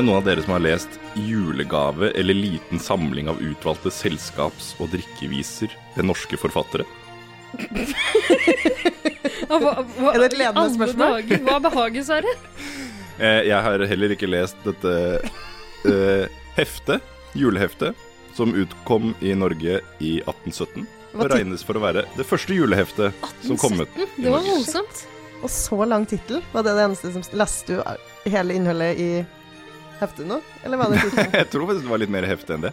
Er det noen av dere som har lest 'Julegave eller liten samling av utvalgte selskaps- og drikkeviser' ved norske forfattere? Hva, hva, Er det et ledende spørsmål? dager, Hva behager, Sverre? Eh, jeg har heller ikke lest dette uh, heftet, juleheftet, som utkom i Norge i 1817. Hva Det regnes for å være det første juleheftet som kom ut. Det var voldsomt. Og så lang tittel. Var det det eneste som Leste du hele innholdet i heftet nå? Eller var det tittelen? Jeg tror faktisk det var litt mer hefte enn det.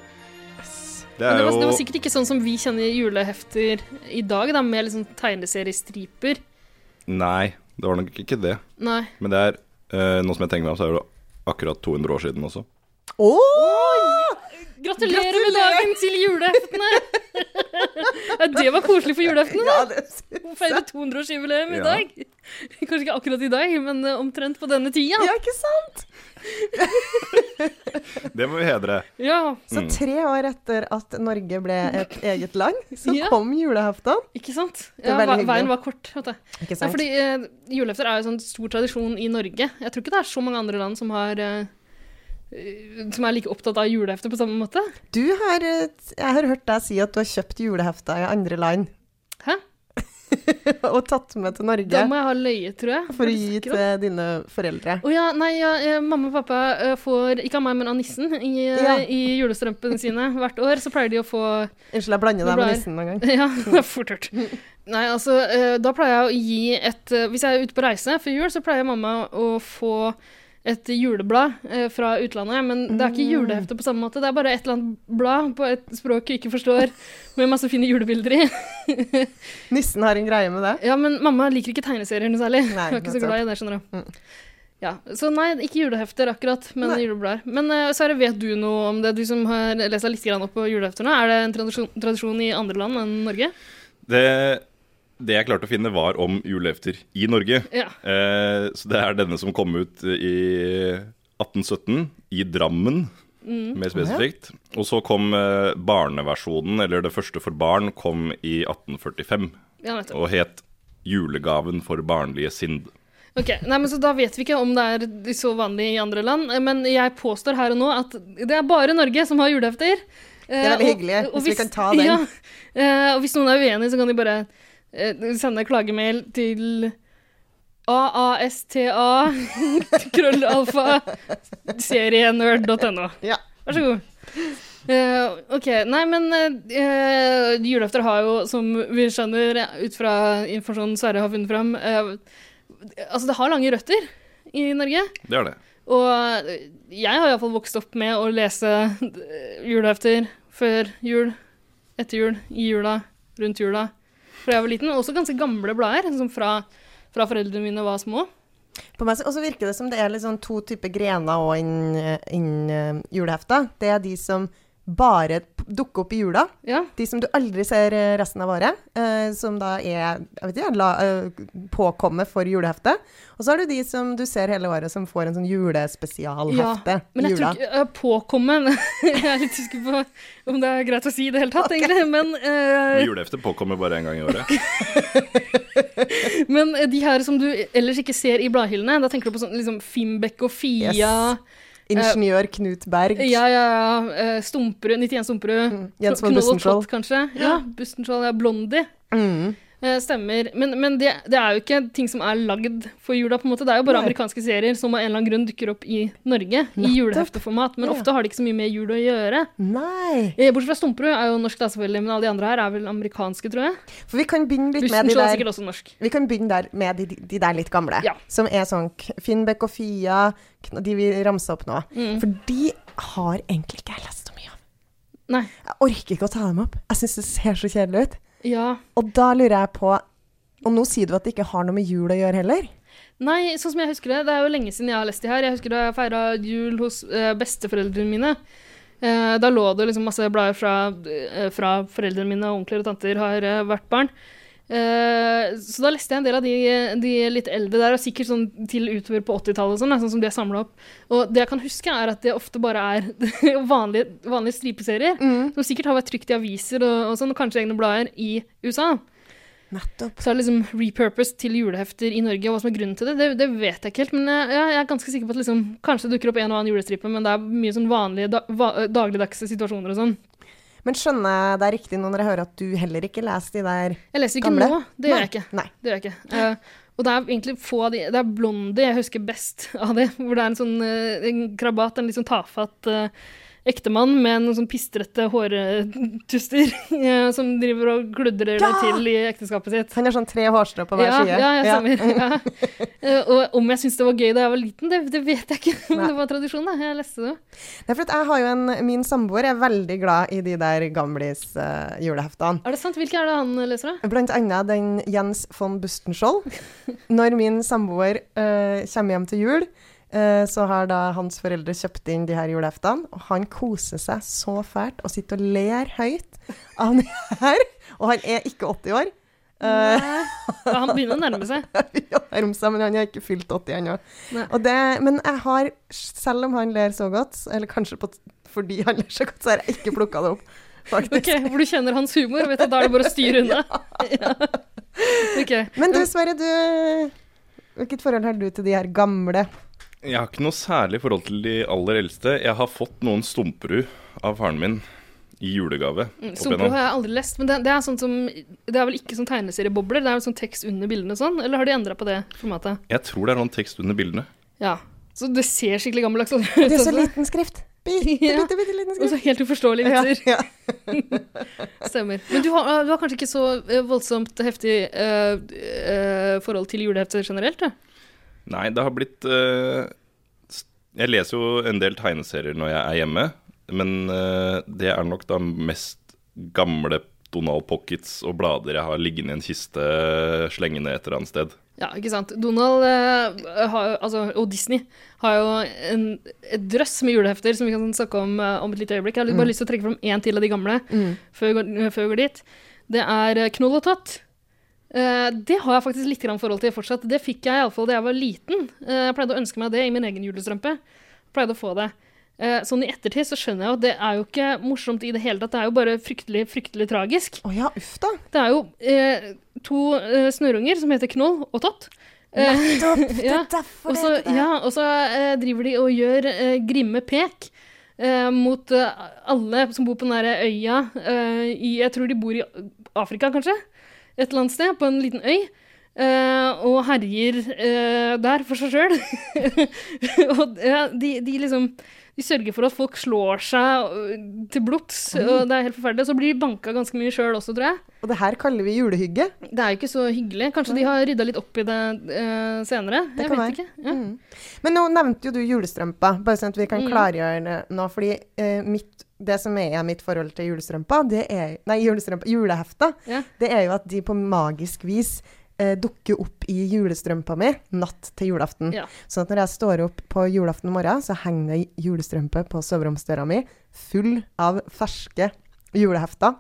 Det er det, var, det var sikkert ikke sånn som vi kjenner julehefter i dag, da, med liksom tegneseriestriper. Nei, det var nok ikke det. Nei. Men det er, uh, nå som jeg tenker meg om, så er det akkurat 200 år siden også. Åh! Gratulerer, med dagen til juleheftene! ja, det var koselig for juleheftene, da. Ja, det Å feire 200-årsjubileum i Ja. dag. Kanskje ikke akkurat i dag, men eh, omtrent på denne tida. ja, ikke sant? Det må vi hedre. Ja, Så Mm. tre år etter at Norge ble et eget land, så Ja. kom julehefta. ikke sant? Ja, ve- veien var kort. vet du. Ikke Ja, sant? fordi eh, julehefter er jo en sånn stor tradisjon i Norge. Jeg tror ikke det er så mange andre land som har eh, som er like opptatt av julehefter på samme måte. Du har, eh, jeg har hørt deg si at du har kjøpt julehefter i andre land Hæ? og tatt med til Norge Da må jeg ha løyet, tror jeg. for å gi til dine foreldre. Å ja, nei, ja, eh, mamma og pappa eh, får, ikke av meg, men av nissen, i, eh, Ja. i julestrømpene sine hvert år. Så pleier de å få Unnskyld, jeg blander deg med nissen noen gang. Ja, det er fort gjort. Nei, altså, eh, da pleier jeg å gi et eh, Hvis jeg er ute på reise før jul, så pleier mamma å få et juleblad eh, fra utlandet. Men det er ikke Mm. julehefte på samme måte. Det er bare et eller annet blad på et språk jeg ikke forstår, med masse fine julebilder i. Nissen har en greie med det. Ja, men mamma liker ikke tegneserier noe særlig. Nei, Hun er ikke så glad i det, skjønner du. Mm. Ja, Så nei, ikke julehefter akkurat, men Nei. juleblader. Men uh, Sverre, vet du noe om det, du som har lest deg litt opp på julehefter nå? Er det en tradisjon, tradisjon i andre land enn Norge? Det, det jeg klarte å finne, var om julehefter i Norge. Ja. Eh, så det er denne som kom ut i 1817, i Drammen, Mm. mer spesifikt. Og så kom eh, barneversjonen, eller det første for barn, kom i 1845. ja. Og het 'Julegaven for barnlige sind'. Ok, nei, men så Da vet vi ikke om det er så vanlig i andre land. eh, Men jeg påstår her og nå at det er bare Norge som har julehefter. Det er veldig hyggelig, hvis vi kan ta den. Ja, eh, og hvis noen er uenig, så kan de bare eh, sende klagemail til aasta krøllalfa serienerd.no. Ja. Vær så god. Uh, ok, nei, men uh, julaften har jo, som vi skjønner ut fra informasjonen Sverre har funnet fram uh, Altså, det har lange røtter i Norge. Det er det. Og jeg har iallfall vokst opp med å lese eh, julehefter før jul, etter jul, i jula, rundt jula, fra jeg var liten. Også ganske gamle blader, som fra, fra foreldrene mine var små. På meg så- virker det som det er sånn to typer grener òg innen inn, uh, julehefta. Det er de som bare dukker opp i jula. Ja, De som du aldri ser eh, resten av året. eh, som da er jeg vet ikke, la, eh, påkommet for juleheftet. Og så har du de som du ser hele året, som får en sånn julespesialhefte men i jeg jula. tror ikke uh, Påkomme Jeg er litt usikker på om det er greit å si i det hele tatt, egentlig. Men, uh, Julehefte påkommer bare en gang i året. men de her som du ellers ikke ser i bladhyllene, da tenker du på sånn liksom Fimbek og Fia. Yes. Ingeniør Knut Berg. Ja, ja, ja. eh, Stumperud, 91 Stumperud. Mm. Jens von Bustenskjold. Kanskje. Ja, Bustenskjold, ja. Blondie. Mm. Eh, stemmer. Men, men det, det er jo ikke ting som er lagd for jula, på en måte. Det er jo bare Nei. amerikanske serier som av en eller annen grunn dukker opp i Norge. I Nettopp. julehefteformat. Men Ja. ofte har de ikke så mye med jul å gjøre. Nei. Eh, Bortsett fra Stumperud er jo norsk, da selvfølgelig, men alle de andre her er vel amerikanske, tror jeg. For vi kan begynne litt med de er der også norsk. Vi kan begynne der med de, de der litt gamle. Ja. Som er sånn Finnbekk og Fia, de vi ramsa opp nå. Mm. For de har egentlig ikke jeg lest så mye av. Nei. Jeg orker ikke å ta dem opp. Jeg syns det ser så kjedelig ut. Ja. Og da lurer jeg på Og nå sier du at det ikke har noe med jul å gjøre heller? Nei, sånn som jeg husker det. Det er jo lenge siden jeg har lest de her. Jeg husker da jeg feira jul hos eh, besteforeldrene mine. Eh, da lå det liksom masse blader fra, eh, fra foreldrene mine og onkler og tanter har eh, vært barn. Eh, så da leste jeg en del av de, de litt eldre der, og sikkert sånn til utover på 80-tallet, sånn, sånn som de er samla opp. Og det jeg kan huske, er at det ofte bare er vanlige, vanlige stripeserier. Mm. Som sikkert har vært trykt i aviser og, og sånn, og kanskje egne blader i USA. Nettopp. Så er det liksom repurposed til julehefter i Norge, og hva som er grunnen til det, det, det vet jeg ikke helt. Men jeg, jeg er ganske sikker på at liksom, kanskje det dukker opp en og annen julestripe, men det er mye sånn vanlige da, va, dagligdagse situasjoner og sånn. Men skjønner jeg det er riktig nå når jeg hører at du heller ikke leser de der gamle? Jeg leser ikke Gamle? nå, det gjør jeg ikke. Nei. Det gjør jeg ikke. Uh, og det er egentlig få av de Det er Blondie jeg husker best av det. Hvor det er en sånn uh, en krabat, en litt sånn tafatt uh, ektemann med noen sånn pistrete hårtuster eh, som driver og kludrer Ja! det til i ekteskapet sitt. Han har sånn tre hårstrå på hver Ja, side. ja, ja, stemmer. Ja. Eh, og om jeg syntes det var gøy da jeg var liten, det, det vet jeg ikke. Men det var tradisjon, da. Jeg leste det. Det er for at jeg har jo en, Min samboer er veldig glad i de der gamlis-juleheftene. Er det sant? Hvilke er det han leser, da? Blant annet den Jens von Bustenskjold. Når min samboer uh, kommer hjem til jul, eh, så har da hans foreldre kjøpt inn de her juleheftene, og han koser seg så fælt og sitter og ler høyt av det her. Og han er ikke 80 år. Eh, Nei. Han begynner å nærme seg. ja, seg, men han har ikke fylt 80 ennå. Men jeg har, selv om han ler så godt, eller kanskje på, fordi han ler så godt, så har jeg ikke plukka det opp. Faktisk. Ok, Hvor du kjenner hans humor, vet du, da er det bare å styre unna. Ja. okay. Men du Sverre, du Hvilket forhold har du til de her gamle? Jeg har ikke noe særlig forhold til de aller eldste. Jeg har fått noen stumperud av faren min i julegave. Mm, opp har jeg aldri lest, men det, det er sånn som Det er vel ikke sånn tegneseriebobler? Det er vel sånn tekst under bildene og sånn? Eller har de endra på det formatet? Jeg tror det er noen tekst under bildene. Ja. Så det ser skikkelig gammeldags ut. Det er så liten skrift. Bitte, Ja. bitte, bitte liten Og så skrift. helt uforståelige vitser. ja. Stemmer. Men du har, du har kanskje ikke så eh, voldsomt heftig uh, uh, forhold til julehefter generelt? Da? Nei, det har blitt uh, Jeg leser jo en del tegneserier når jeg er hjemme, men uh, det er nok da mest gamle Donald Pockets og blader jeg har liggende i en kiste slengende et eller annet sted. Ja, ikke sant. Donald uh, har, altså, og Disney har jo en, et drøss med julehefter som vi kan snakke om uh, om et lite øyeblikk. Jeg har bare lyst til å trekke fram én til av de gamle Mm. før, vi går- før vi går dit. Det er eh, Knoll og Tott. Eh, det har jeg faktisk litt forhold til fortsatt. Det fikk jeg iallfall da jeg var liten. Eh, jeg pleide å ønske meg det i min egen julestrømpe. Pleide å få det. Eh, sånn i ettertid så skjønner jeg jo at det er jo ikke morsomt i det hele tatt. Det er jo bare fryktelig, fryktelig tragisk. Å ja, uff da. Det er jo to snørrunger som heter Knoll og Tott. Nettopp! Det ja. er derfor og det heter det. ja, og så driver de og gjør grimme pek eh, mot eh, alle som bor på den der øya eh, i Jeg tror de bor i Afrika, kanskje? Et eller annet sted, på en liten øy. Uh, og herjer uh, der for seg sjøl. og ja, de, de liksom de sørger for at folk slår seg øh, til blods, og det er helt forferdelig. Så blir de banka ganske mye sjøl også, tror jeg. Og det her kaller vi julehygge. Det er jo ikke så hyggelig. Kanskje de har rydda litt opp i det uh, senere. Det jeg kan vet være. ikke. Ja. Mm. Men nå nevnte jo du julestrømpa, bare sånn at vi kan Mm. klargjøre det nå. Fordi uh, mitt, det som er mitt forhold til julestrømpa, det er Nei, julestrømpa, julehefta, Ja. det er jo at de på magisk vis eh, dukker opp i julestrømpa mi natt til julaften. Ja. Sånn at når jeg står opp på julaften morgen, så henger det julestrømpe på soveromsdøra mi full av ferske julehefter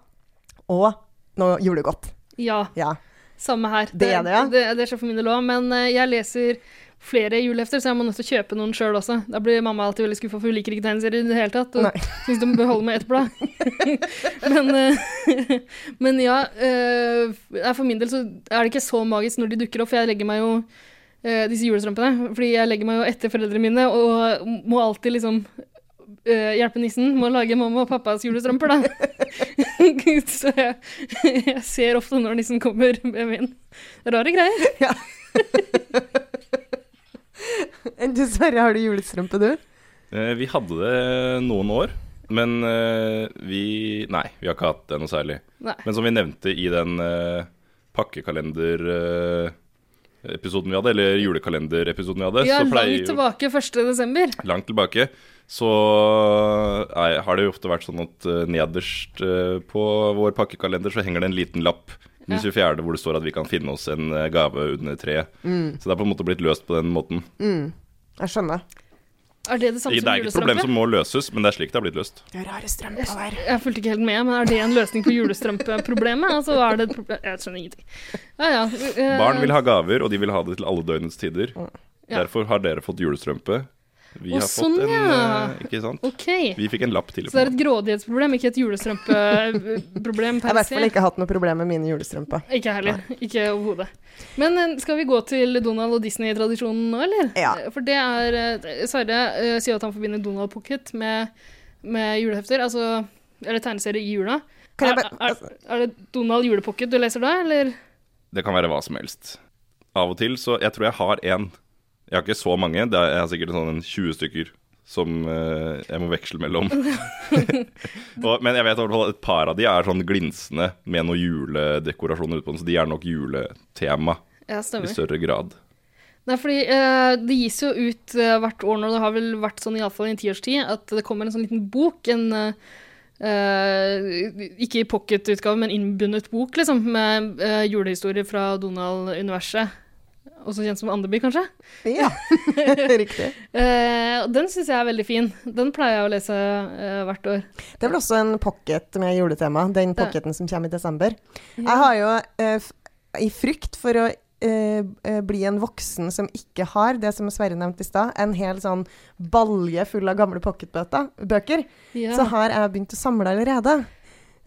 og noe julegodt. ja. Ja. Samme her. Det er det, ja. Det, det skjer for min del òg. Men eh, jeg leser flere julehefter, så jeg må nødt til å kjøpe noen sjøl også. Da blir mamma alltid veldig skuffa, for hun liker ikke tegneserier i det hele tatt. Og syns de bør holde med ett blad. men, eh, men ja, eh, for min del så er det ikke så magisk når de dukker opp, for jeg legger meg jo disse julestrømpene. Fordi jeg legger meg jo etter foreldrene mine og må alltid liksom eh, hjelpe nissen med å lage mamma og pappas julestrømper, da. så jeg, jeg ser ofte når nissen kommer med min. Rare greier. ja. du, Sverre, har du julestrømpe, du? Eh, vi hadde det noen år, men eh, vi Nei, vi har ikke hatt det noe særlig. Nei. Men som vi nevnte i den uh, pakkekalender-episoden vi hadde, eller julekalenderepisoden vi hadde, Ja, så langt tilbake, 1. desember. langt tilbake, så nei, har det jo ofte vært sånn at eh, nederst eh, på vår pakkekalender så henger det en liten lapp den Ja. 24. hvor det står at vi kan finne oss en eh, gave under treet. Så det er på en måte blitt løst på den måten. Mm. Jeg skjønner. Er det det samme Det som er ikke et problem som må løses, men det er slik det har blitt løst. Det er rare strømper der. Jeg fulgte ikke helt med, men er det en løsning på julestrømpeproblemet? Altså, er det et problem? Jeg skjønner ingenting. Ja, ja. eh, Barn vil ha gaver, og de vil ha det til alle døgnets tider. Ja. Derfor har dere fått julestrømpe. Vi Å, har sånn, fått en ja. eh, Ikke sant? Okay. Vi fikk en lapp til. Så det er et grådighetsproblem, ikke et julestrømpeproblem Jeg har i hvert fall ikke hatt noe problem med mine julestrømper. Ikke heller. heller. Ikke overhodet. Men eh, skal vi gå til Donald og Disney-tradisjonen nå, eller? Ja. For det er eh, Sverre eh, sier at han forbinder Donald Pocket med, med julehefter, altså Eller tegneserie i jula. Kan jeg Er, er, er det Donald julepocket du leser da, eller? Det kan være hva som helst. Av og til så Jeg tror jeg har én. Jeg har ikke så mange. Det er, jeg har sikkert sånn 20 stykker som eh, jeg må veksle mellom. og, men jeg vet fall et par av de er sånn glinsende med noen juledekorasjoner utpå den, så de er nok juletema Ja, i større grad. Nei, fordi eh, det gis jo ut eh, hvert år nå, det har vel vært sånn iallfall i en tiårstid, at det kommer en sånn liten bok, en eh, Ikke i pocketutgave, men innbundet bok, liksom, med eh, julehistorier fra Donald-universet. Også kjent som Andeby, kanskje. Ja, riktig. Eh, den syns jeg er veldig fin. Den pleier jeg å lese eh, hvert år. Det er vel også en pocket med juletema, den pocketen som kommer i desember. Jeg har jo, eh, i frykt for å bli en voksen som ikke har det som Sverre nevnte i stad, en hel sånn balje full av gamle pocketbøker, bøker, Ja. så har jeg begynt å samle allerede.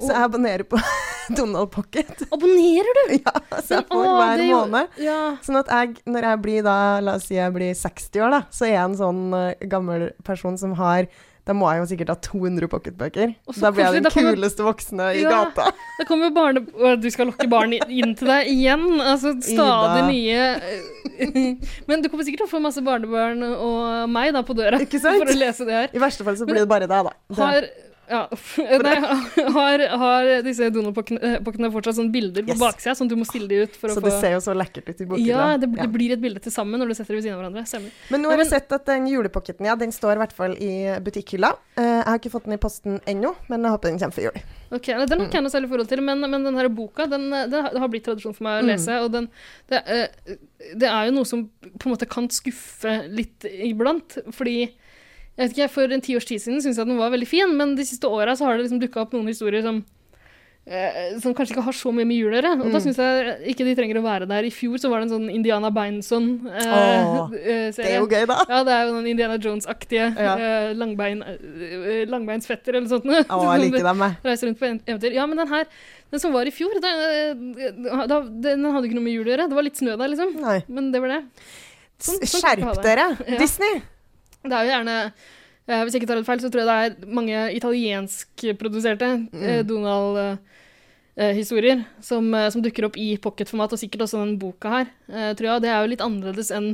Så jeg abonnerer på Donald Pocket. Abonnerer du? Ja, så jeg får hver er måned. Ja. Sånn at jeg, når jeg blir da, la oss si jeg blir 60 år, da, så er jeg en sånn uh, gammel person som har Da må jeg jo sikkert ha 200 pocketbøker. Da blir jeg den kuleste voksne i Ja. gata. Da kommer jo barne... Du skal lokke barn inn til deg igjen. Altså stadig nye Men du kommer sikkert til å få masse barnebarn og meg da på døra Ikke sant? for å lese det her. I verste fall så blir det bare deg, da. Det. Har, ja, nei, har, har disse Donald-pocketene fortsatt sånne bilder på Yes. baksida, sånn at du må stille de ut for Så å få det ser jo så lekkert ut i bokhylla. Ja, det, det blir et bilde til sammen når du setter det ved siden av hverandre. Stemmer. Men nå har jeg sett at den julepocketen, ja, den står i hvert fall i butikkhylla. Eh, jeg har ikke fått den i posten ennå, men jeg håper den kommer før jul. Ok, Den kan jeg noe særlig forhold til, men, men den her boka den, den har- blitt tradisjon for meg å Mm. lese. Og den, det, eh, det er jo noe som på en måte kan skuffe litt iblant. Fordi jeg vet ikke, For en tiårs tid siden syntes jeg at den var veldig fin, men de siste åra har det liksom dukka opp noen historier som eh, som kanskje ikke har så mye med jul å gjøre. Og da Mm. syns jeg ikke de trenger å være der. I fjor så var det en sånn Indiana Beinson-serie. Det er jo gøy, da. Ja, det er jo den Indiana Jones-aktige Ja. eh, langbein, eh, langbeinsfetter eller sånt. Å, jeg liker dem, jeg. Reiser rundt på eventyr. Ja, men den her, den som var i fjor, den, eh, den hadde ikke noe med jul å gjøre. Det var litt snø der, liksom. Nei. Men det var det. Sånn- sånn Skjerp dere, Ja. Disney! Det er jo gjerne eh, Hvis jeg ikke tar helt feil, så tror jeg det er mange italienskproduserte eh, Donald-historier som, eh, som dukker opp i pocketformat, og sikkert også den boka her. eh, tror jeg. Det er jo litt annerledes enn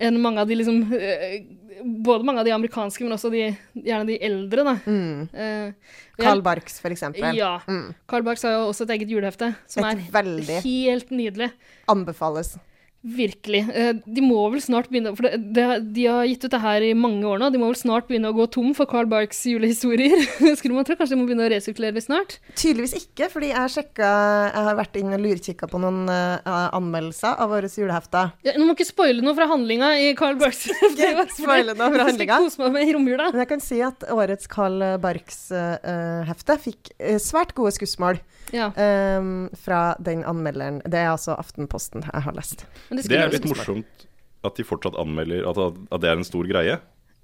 enn mange av de liksom eh, Både mange av de amerikanske, men også de, gjerne de eldre, da. Mm. Eh, Carl Barks, for eksempel. Ja. Mm. Carl Barks har jo også et eget julehefte, som Et er veldig helt nydelig. anbefales. Virkelig. Eh, De må vel snart begynne For det, det, de har gitt ut det her i mange år nå. De må vel snart begynne å gå tom for Carl Barks julehistorier. Skulle man tro. Kanskje de må begynne å resirkulere litt snart? Tydeligvis ikke, fordi jeg sjekka Jeg har vært inn og lurkikka på noen uh, anmeldelser av våre julehefter. Ja, nå må ikke spoile noe fra handlinga i Carl Barks. Ikke spoile noe fra handlinga. Jeg skal kose meg med i romjula. Men jeg kan si at årets Carl Barks-hefte fikk eh, svært gode skussmål Ja, um, fra den anmelderen. Det er altså Aftenposten jeg har lest. Men det Det er litt morsomt at de fortsatt anmelder at, at det er en stor greie.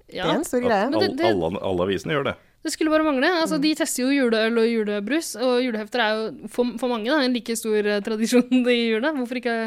Det er en stor greie. At all, alle, alle avisene gjør det. det skulle bare mangle. Altså, De tester jo juleøl og julebrus, og julehefter er jo for, for mange da, en like stor eh, tradisjon i jula. Hvorfor ikke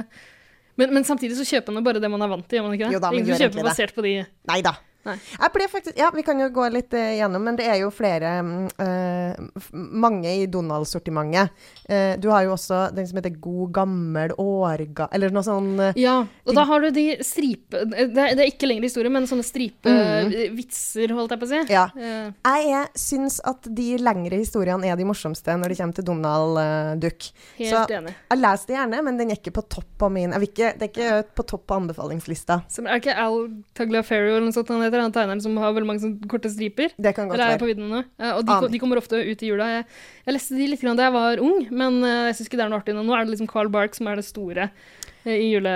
men, men samtidig så kjøper man jo bare det man er vant til, gjør man ikke det? Jo da, men Ingen kjøper egentlig det. basert på de Nei da. Nei. Jeg ble faktisk Ja, vi kan jo gå litt uh, gjennom, men det er jo flere mm, eh, Mange i Donald-sortimentet. Uh, du har jo også den som heter God gammel årga... Eller noe sånn Ja, og da har du de stripe... Det er, det er ikke lenger historie, men sånne stripevitser, holdt jeg på å si. Mm. Ja. Jeg er, syns at de lengre historiene er de morsomste når det kommer til Donald Duck. helt Så- enig. Jeg leser det gjerne, men den er ikke på topp på min ikke, Det er ikke på topp på anbefalingslista. Som, er ikke Al Tagliaferro eller noe sånt han heter? Han tegneren som har veldig mange korte striper? Det kan godt Eller er være. på vidden? Eh, og de, de kommer ofte ut i jula. Jeg, jeg leste de litt da jeg var ung, men eh, jeg syns ikke det er noe artig nå. Nå er det liksom Carl Bark som er det store eh, i, jule,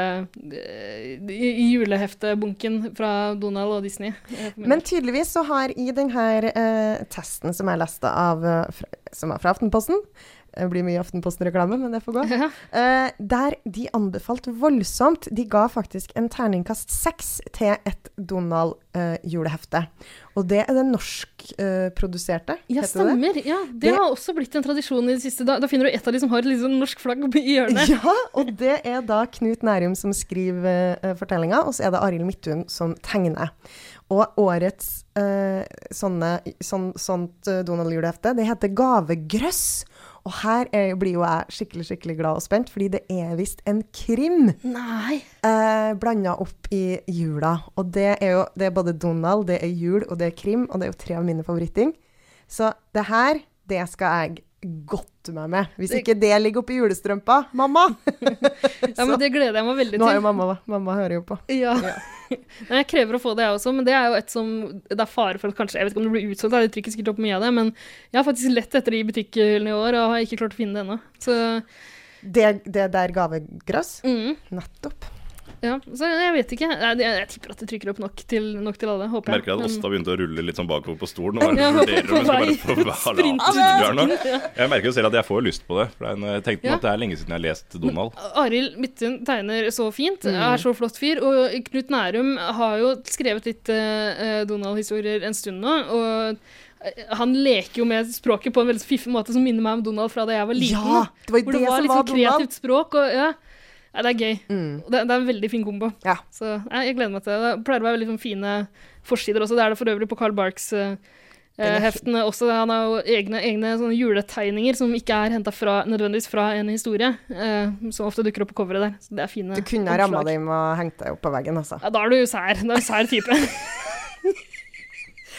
eh, i, i juleheftebunken fra Donald og Disney. Men tydeligvis så har i denne uh, testen som jeg leste av, fra, som var fra Aftenposten, Det blir mye Aftenposten-reklame, men det får gå. Ja. Eh, der de anbefalte voldsomt. De ga faktisk en terningkast seks til et Donald-julehefte. og det er det norskproduserte, Ja, heter det stemmer. Ja, det, Det- har også blitt en tradisjon i det siste. Da, da finner du et av de som har et sånn norsk flagg i hjørnet. Ja, og det er da Knut Nærum som skriver uh, fortellinga, og så er det Arild Midthun som tegner. Og årets eh, sånne, sån, sånt uh, Donald-julehefte, det heter Gavegrøss. Og her er, blir jo jeg skikkelig skikkelig glad og spent, fordi det er visst en krim Nei. eh, blanda opp i jula. Og det er jo det er både Donald, det er jul, og det er krim, og det er jo tre av mine favoritting. Så det her, det skal jeg godte meg med. Hvis Det- ikke det ligger oppi julestrømpa, mamma! Ja, men det gleder jeg meg veldig til. Nå har jo mamma Mamma hører jo på. Ja. Nei, jeg krever å få det, jeg også, men det er jo et som det er fare for at kanskje Jeg vet ikke om det blir utsolgt, jeg trykker sikkert opp mye av det, men jeg har faktisk lett etter det i butikkhyllene i år, og har ikke klart å finne det ennå. Så Det, det der gavegrøss? mm, Nettopp. Ja, så jeg vet ikke. Jeg, jeg, jeg tipper at det trykker opp nok til, nok til alle, håper jeg. Merker at Men- Åsta begynte å rulle litt sånn bakover på stolen. Og Ja, vurderer om hun skal bare få nå. Jeg merker jo selv at jeg får lyst på det. For jeg tenkte Ja. at det er lenge siden jeg har lest Donald. Arild Midthun tegner så fint, Mm. er så flott fyr. Og Knut Nærum har jo skrevet litt uh, Donald-historier en stund nå. Og eh, han leker jo med språket på en veldig fiffig måte som minner meg om Donald fra da jeg var liten. Ja! Det var det hvor det, var som litt var sånn Donald. kreativt språk. Og, ja, ja, det er gøy. Mm. Det, det er en veldig fin kombo. Ja. Så ja, jeg gleder meg til det. Det pleier å være veldig sånn fine forsider også. Det er det for øvrig på Carl Barks. uh, heftene også. Han har jo egne, egne sånne juletegninger som ikke er henta nødvendigvis fra en historie, eh, som ofte dukker opp på coveret der. Så det er fine Du kunne ha ramma dem og hengt deg opp på veggen, altså. Ja, da er du sær. Da er du sær type.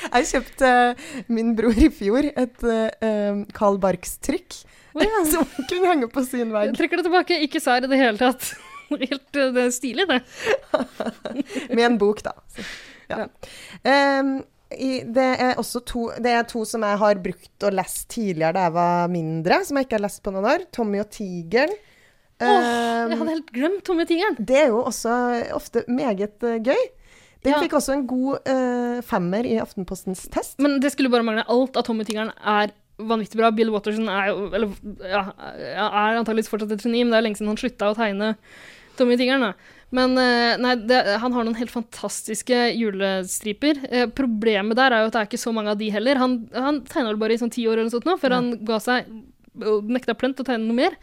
Jeg kjøpte uh, min bror i fjor et uh, Carl Barks-trykk ja. som hun kunne henge på sin Jeg trekker det tilbake. Ikke sær i det hele tatt. Helt eh, det stilig, det. Med en bok, da. Så, ja. Ja. Um, i, det er også to Det er to som jeg har brukt og lest tidligere da jeg var mindre, som jeg ikke har lest på noen år. 'Tommy og tigeren'. Åh, Em, jeg hadde helt glemt Tommy og Tigeren. det er jo også ofte meget eh, gøy. Den Ja. fikk også en god uh, femmer i Aftenpostens test. Men det skulle bare mangle. Alt av Tommy og Tigeren er vanvittig bra. Bill Watterson er jo Eller ja, er antakeligvis fortsatt et geni, men det er lenge siden han slutta å tegne Tommy Tigeren. da. Men eh, nei, det, han har noen helt fantastiske julestriper. Eh, problemet der er jo at det er ikke så mange av de heller. Han, han tegna vel bare i sånn ti år eller noe sånt nå, før han ga seg og nekta plent å tegne noe mer.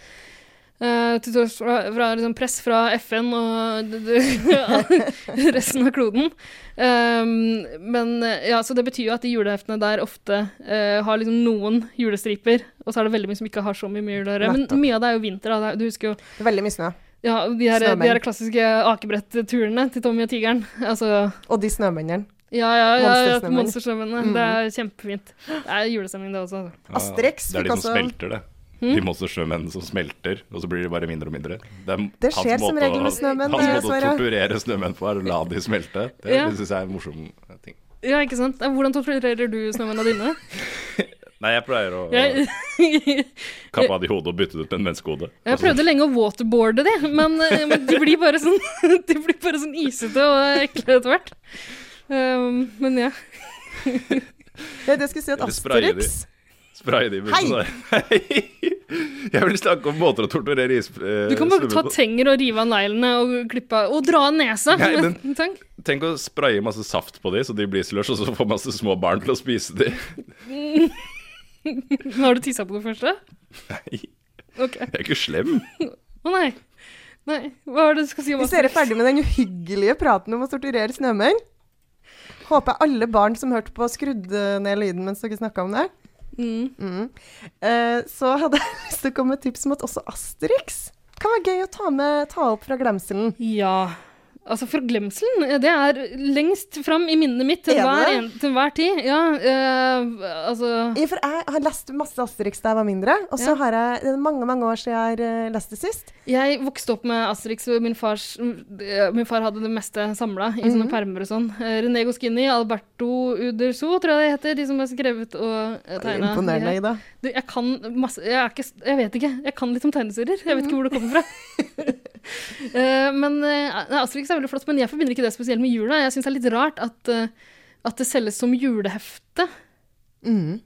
Eh, til tross fra, fra liksom press fra FN og resten av kloden. Um, men eh, ja, så det betyr jo at de juleheftene der ofte uh, har liksom noen julestriper, og så er det veldig mye som ikke har så mye med jul å gjøre. Men mye av det er jo vinter. Da. Du husker jo Veldig mye snø. ja, de her, de her klassiske akebretturene til Tommy og tigeren. Altså Og de snømennene. Ja, ja, ja, ja monstersnømennene. Mm. Det er kjempefint. Det er julestemning, det også. altså. Ja, Det er de som også- smelter, det. Mm. De monstersnømennene som smelter, og så blir de bare mindre og mindre. Det, Det skjer som regel med snømenn, Hans eh, måte å torturere snømenn på er å la de smelte. Det, Ja. det syns jeg er en morsom ting. Ja, ikke sant? Hvordan torturerer du snømennene dine? Nei, jeg pleier å kappe av de hodet og bytte det ut med en menneskehode. jeg prøvde lenge å waterboarde de, men, eh, men de blir bare sånn De blir bare sånn isete og ekle etter hvert. Um, men ja. Ja, det skulle si at Asterix Spraye de sånn der. Hei! Jeg vil snakke om måter å torturere is... eh, Du kan bare ta tenger og rive av neglene og klippe av Og dra av nesa! Nei, men- tenk. Tenk å spraye masse saft på de, så de blir slush, og så får masse små barn til å spise de. Har du tissa på det første? Nei, Okay. jeg er ikke slem. Å nei. Nei. Hva er det du skal si om Hvis dere er ferdig med den uhyggelige praten om å torturere snømenn, håper jeg alle barn som hørte på, skrudde ned lyden mens dere snakka om det. Mm. Mm. Eh, så hadde jeg lyst til å komme med tips om at også Asterix kan være gøy å ta, med, ta opp fra glemselen. Ja. Altså, forglemselen, det er lengst fram i minnet mitt til Er hver, en, til hver tid. Ja, eh, altså Ja, for jeg har lest masse Asterix da jeg var mindre, og så Ja. har jeg Det er mange, mange år siden jeg har eh, lest det sist. Jeg vokste opp med Asterix, og min, fars, eh, min far hadde det meste samla i Mhm. sånne permer og sånn. Eh, René Goscinny, Alberto Uderso, tror jeg det heter, de som har skrevet og tegna. Imponerende, Ida. Du, jeg kan masse jeg, ikke, jeg vet ikke. Jeg kan litt om tegneserier. Jeg vet ikke hvor det kommer fra. Eh, men uh, Asterix er veldig flott, men jeg forbinder ikke det spesielt med jula. Jeg syns det er litt rart at, eh, at det selges som julehefte. Mm.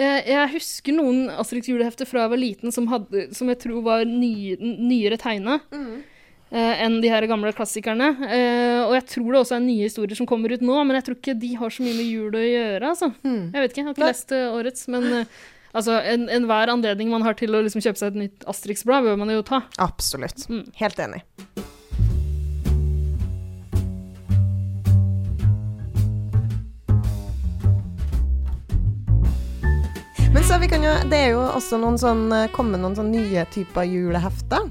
Jeg, jeg husker noen Asterix julehefter fra jeg var liten som, hadde, som jeg tror var ny, nyere tegna eh, enn de her gamle klassikerne. Uh, og jeg tror det også er nye historier som kommer ut nå, men jeg tror ikke de har så mye med jul å gjøre. Altså. Jeg vet ikke, jeg har ikke Nei. lest eh, årets, men eh, altså, en- enhver anledning man har til å liksom, kjøpe seg et nytt Asterix-blad, bør man jo ta. Absolutt. Mm. Helt enig. Men så vi kan jo, det er jo også noen sånn, eh, kommet noen sånn nye typer julehefter.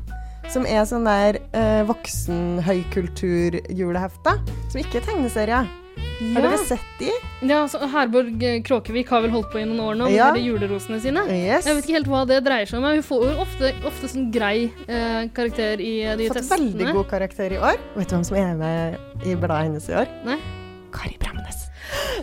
Som er sånn der eh, voksen-høykultur-julehefter. Som ikke er tegneserier. Har dere sett de? Ja, altså, Herborg eh, Kråkevik har vel holdt på i noen år nå med Ja. julerosene sine. Yes. Jeg vet ikke helt hva det dreier seg om. men Hun får jo ofte, ofte sånn grei eh, karakter i eh, de Fått testene. veldig god karakter i år. Vet du hvem som er med i bladet hennes i år? Nei. Kari Bremnes.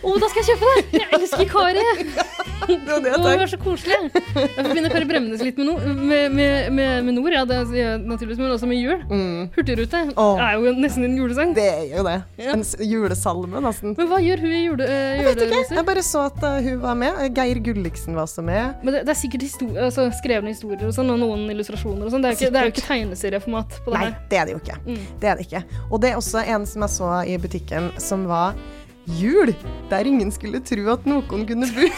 Å, da skal jeg kjøpe det! Jeg elsker Kari! Det var det er så koselig. Jeg forbinder Kari Bremnes litt med, no, med, med, med, med nord, ja, det er naturligvis, men også med jul. Mm, Hurtigrute oh. er jo nesten en julesang. det er jo det. Ja. En julesalme, nesten. Men hva gjør hun i jule, eh, Jeg vet ikke. Jeg bare så at uh, hun var med. Geir Gulliksen var også med. Men det, det er sikkert histori altså, skrevne historier og sånn, og noen illustrasjoner og sånn. Det, det er jo ikke tegneserieformat på det Nei, her. det er det jo ikke. Mm. Det er det ikke. Og det er også en som jeg så i butikken, som var jul, der ingen skulle tro at noen kunne bo.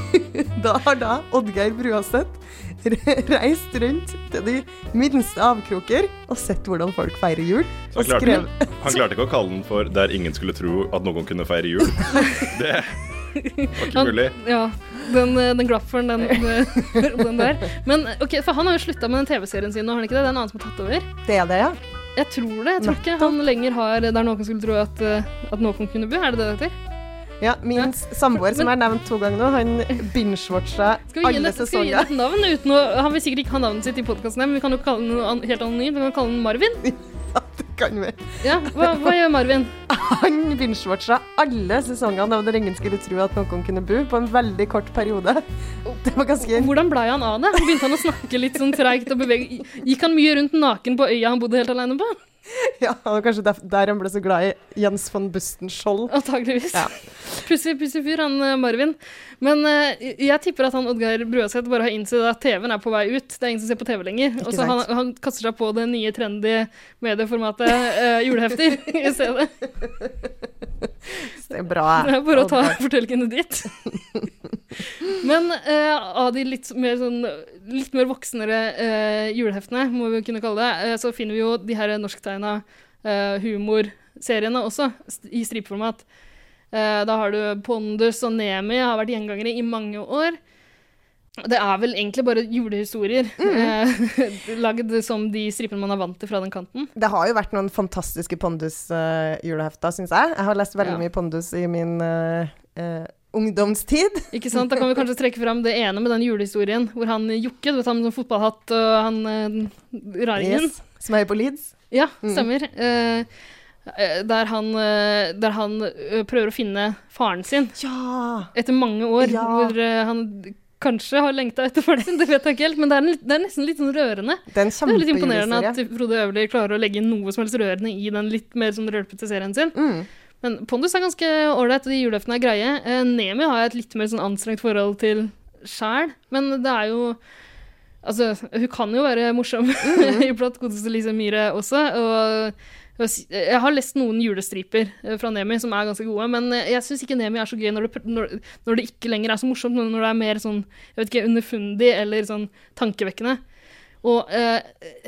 da har da Oddgeir Bruaseth reist rundt til de minste avkroker og sett hvordan folk feirer jul. Han klarte, skrev han klarte ikke å kalle den for 'Der ingen skulle tro at noen kunne feire jul'. Det var ikke Han- mulig. Ja, den, eh, den glafferen, den, den der. Men ok, for han har jo slutta med den TV-serien sin nå, har han ikke det? Det er en annen som har tatt over? Det er det, ja. Jeg tror det. Jeg tror ikke han lenger har Der noen skulle tro at, eh, at noen kunne bo. Er det det det heter? ja min Ja. samboer, som Men- er nevnt to ganger nå, han binge-watcha alle sesonger. skal vi gi ham et navn uten å Han vil sikkert ikke ha navnet sitt i podkasten, men vi kan jo kalle den helt anonymt. Vi kan kalle den Marvin. Det kan vi. Ja, hva, hva gjør Marvin? Han binge-watcha alle sesongene av Der ingen skulle tro at noen kunne bo, på en veldig kort periode. Det var ganske Hvordan blei han av det? Begynte han å snakke litt sånn treigt og bevege Gikk han mye rundt naken på øya han bodde helt alene på? Ja, det var kanskje der han ble så glad i Jens von Bustenskjold. Antakeligvis. Ja. Pussig, pussig fyr, han eh, Marvin. Men uh, jeg tipper at han Oddgeir Brøseth bare har innsett at TV-en er på vei ut. Det er ingen som ser på TV lenger. Ikke Og så han, han kaster seg på det nye trendy medieformatet uh, julehefter i stedet. Det er bra. Det er bare å ta fortellingene dit. Men uh, av de litt mer, sånn, litt mer voksnere eh, juleheftene, må vi kunne kalle det, så finner vi jo de her norsktegna uh, humorseriene også, i stripeformat. Uh, da har du Pondus og Nemi, har vært gjengangere i mange år. Det er vel egentlig bare julehistorier, eh, lagd som de stripene man er vant til fra den kanten. Det har jo vært noen fantastiske Pondus-julehefter, syns jeg. Jeg har lest veldig Ja. mye Pondus i min uh, uh, ungdomstid. Ikke sant? Da kan vi kanskje trekke fram det ene med den julehistorien hvor han Jokke, du vet han med sånn fotballhatt og han uh, raringen. Yes. Som er på Leeds. Ja, Mm. stemmer. Eh, der han, eh, der han prøver å finne faren sin Ja! etter mange år. Ja. Hvor han kanskje har lengta etter faren sin, det vet jeg ikke helt. Men det er, en det er nesten litt sånn rørende. Det er Det er litt imponerende at Frode Øverli klarer å legge inn noe som helst rørende i den litt mer sånn rølpete serien sin. Mm. Men Pondus er ganske ålreit, og de juleøftene er greie. Nemi har jeg et litt mer sånn anstrengt forhold til sjæl, men det er jo Altså, hun kan jo være morsom iblant, godeste Lise Myhre også. Og jeg har lest noen julestriper eh, fra Nemi som er ganske gode, men eh, jeg syns ikke Nemi er så gøy når det, når, når det ikke lenger er så morsomt, når det er mer sånn jeg vet ikke, underfundig eller sånn tankevekkende. Og eh,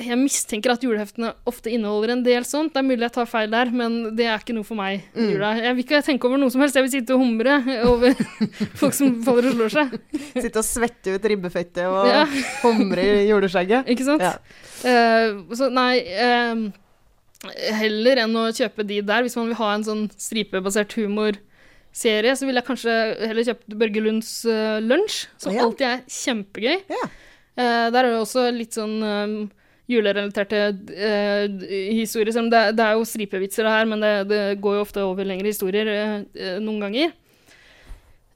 jeg mistenker at juleheftene ofte inneholder en del sånt. Det er mulig jeg tar feil der, men det er ikke noe for meg Mm. jula. Jeg vil ikke tenke over noe som helst. Jeg vil sitte og humre over folk som faller og slår seg. Sitte og svette ut ribbefettet og Ja. humre i juleskjegget. Ikke sant? Ja. Eh, så nei eh, Heller enn å kjøpe de der, hvis man vil ha en sånn stripebasert humorserie, så vil jeg kanskje heller kjøpe Børge Lunds uh, Lunsj, som Ja. alltid er kjempegøy. Ja. Eh, der er det også litt sånn um, julerelaterte uh, historier. Det, det er jo stripevitser det her, men det, det går jo ofte over lengre historier uh, noen ganger.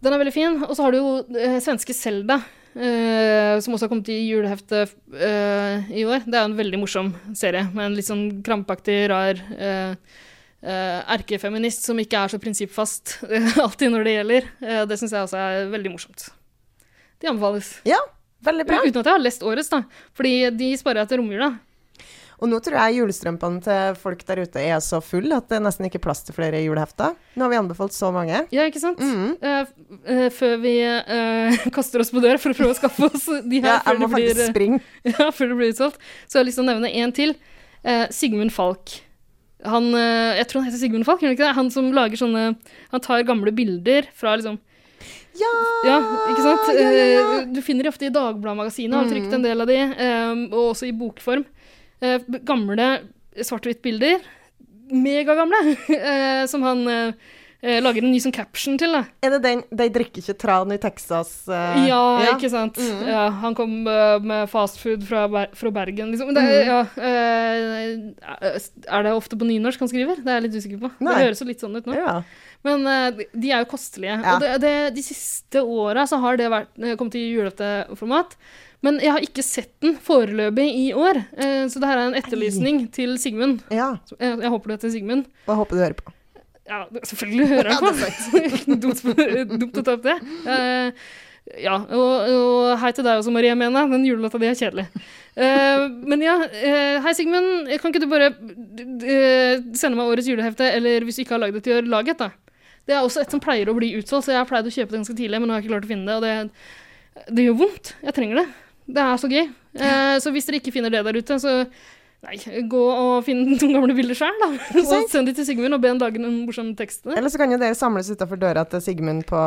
Den er veldig fin. Og så har du jo svenske Selda, som også har kommet i juleheftet eh, i år. Det er en veldig morsom serie, med en litt sånn krampaktig, rar erkefeminist som ikke er så prinsippfast alltid når det gjelder. Det syns jeg også er veldig morsomt. De anbefales. Ja, veldig bra. Uten at jeg har lest årets, da. Fordi de sparer jeg til romjula. Og nå tror jeg julestrømpene til folk der ute er så full at det er nesten ikke er plass til flere julehefter. Nå har vi anbefalt så mange. Ja, ikke sant? Mm -hmm. eh, før vi uh, kaster oss på dør for å prøve å skaffe oss de her Ja, før, jeg må det blir, springe. ja, før det blir utsolgt, så har jeg lyst til å nevne en til. Uh, Sigmund Falk. Han, jeg tror han heter Sigmund Falk, gjør han ikke det? Han som lager sånne Han tar gamle bilder fra liksom Ja! Ja, ikke sant? Ja, ja, ja. Eh, Du finner de ofte i Dagbladet-magasinet, har trykt en del av de, eh, og også i bokform. Eh, Gamle svart-hvitt-bilder. Megagamle! Som han lager en ny sånn caption til, da. Er det den 'De drikker ikke tran i Texas'? Uh, Ja, ikke sant? Ja, han kom med fastfood fra, Ber fra Bergen, liksom. Det, er- ja, er det ofte på nynorsk han skriver? Det er jeg litt usikker på. Nei. Det høres jo litt sånn ut nå. Ja. Men eh, de- er jo kostelige. Ja. Og det, det, de siste åra så har det vært, eh, kommet i julafteformat. Men jeg har ikke sett den foreløpig i år. Eh, så det her er en etterlysning til Sigmund. ja. Jeg, jeg håper du heter Sigmund. Og jeg håper du hører på. Ja, selvfølgelig hører jeg på. dumt, dumt å ta opp det. Uh, ja, og, og hei til deg også, Marie Mena. Den julelåta di er kjedelig. Uh, men ja, uh, hei Sigmund. Kan ikke du bare uh, sende meg årets julehefte, eller hvis du ikke har lagd det til i år, lag et, da. Det er også et som pleier å bli utsolgt, så jeg har pleid å kjøpe det ganske tidlig, men nå har jeg ikke klart å finne det, og det, det gjør vondt. Jeg trenger det. Det er så gøy. Eh, så hvis dere ikke finner det der ute, så Nei, gå og finn noen gamle bilder sjøl, da. Og send de til Sigmund og be han lage noen morsom tekst. Eller så kan jo dere samles utafor døra til Sigmund på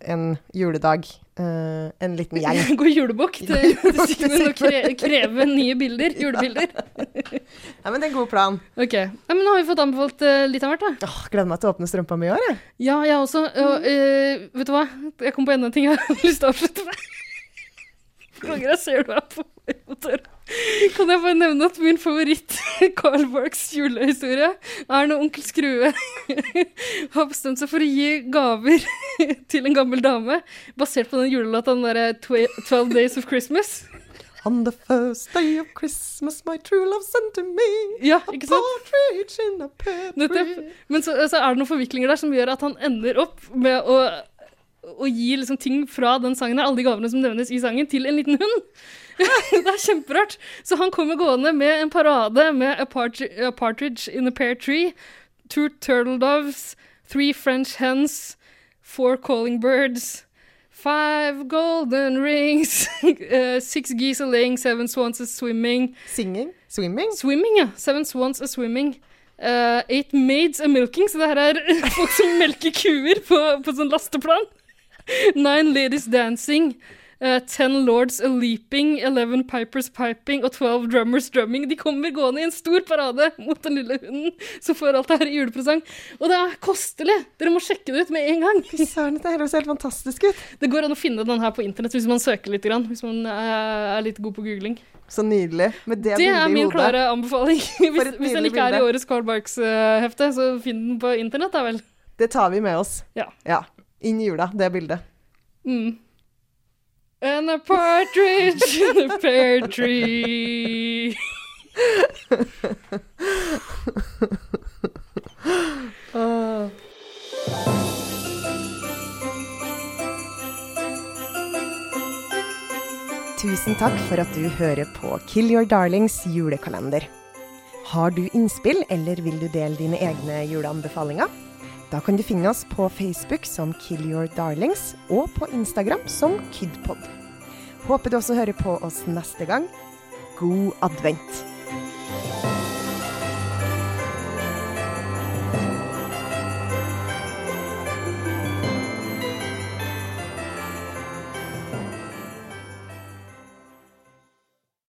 en juledag. Uh, en liten gjeng. Gå julebukk til, til Sigmund og kre, kreve nye bilder. Julebilder. Ja, men det er en god plan. Ok. Ja, men nå har vi fått anbefalt uh, litt av hvert, da. Åh, gleder meg til å åpne strømpa mi i år, jeg. Ja, jeg også. Og, uh, vet du hva? Jeg kom på enda en ting jeg har lyst til å avslutte med. ganger jeg ser du er på. Kan jeg bare nevne at min favoritt Carl Barks julehistorie er når onkel Skrue har bestemt seg for å gi gaver til en gammel dame, basert på den julelåta den derre 'Twelve Days of Christmas. On the first day of Christmas, my true love sent to me Ja, sant? partridge in a pear tree. Men så, så er det noen forviklinger der som gjør at han ender opp med å, å gi liksom ting fra den sangen her, alle de gavene som nevnes i sangen, til en liten hund. det er kjemperart. Så han kommer gående med en parade med a, part a partridge in a pear tree, two turtle doves, three French hens, four calling birds, five golden rings, eh, six geese a laying, seven swans a swimming, Singing? Swimming? Swimming, ja. Seven swans a swimming. Uh, eight maids a milking, så det her er folk som melker kuer på, på sånn lasteplan. Nine ladies dancing. eh, ten lords a leaping, eleven pipers piping og twelve drummers drumming. De kommer gående i en stor parade mot den lille hunden som får alt det her i julepresang. Og det er kostelig! Dere må sjekke det ut med en gang. Fy søren, dette høres helt fantastisk ut. Det går an å finne den her på internett hvis man søker litt. Grann, hvis man eh, er litt god på googling. Så nydelig. Med det, Det er min klare anbefaling. Hvis, hvis den ikke er i årets Carl Barks-hefte, så finn den på internett, da vel. Det tar vi med oss. Ja. Ja. Inn i jula, det bildet. Mm. And a partridge in a pear tree. uh. Tusen takk for at du hører på Kill Your Darlings julekalender. Har du innspill, eller vil du dele dine egne juleanbefalinger? Da kan du finne oss på Facebook som Kill Your Darlings, og på Instagram som Kidpod. Håper du også hører på oss neste gang. God advent!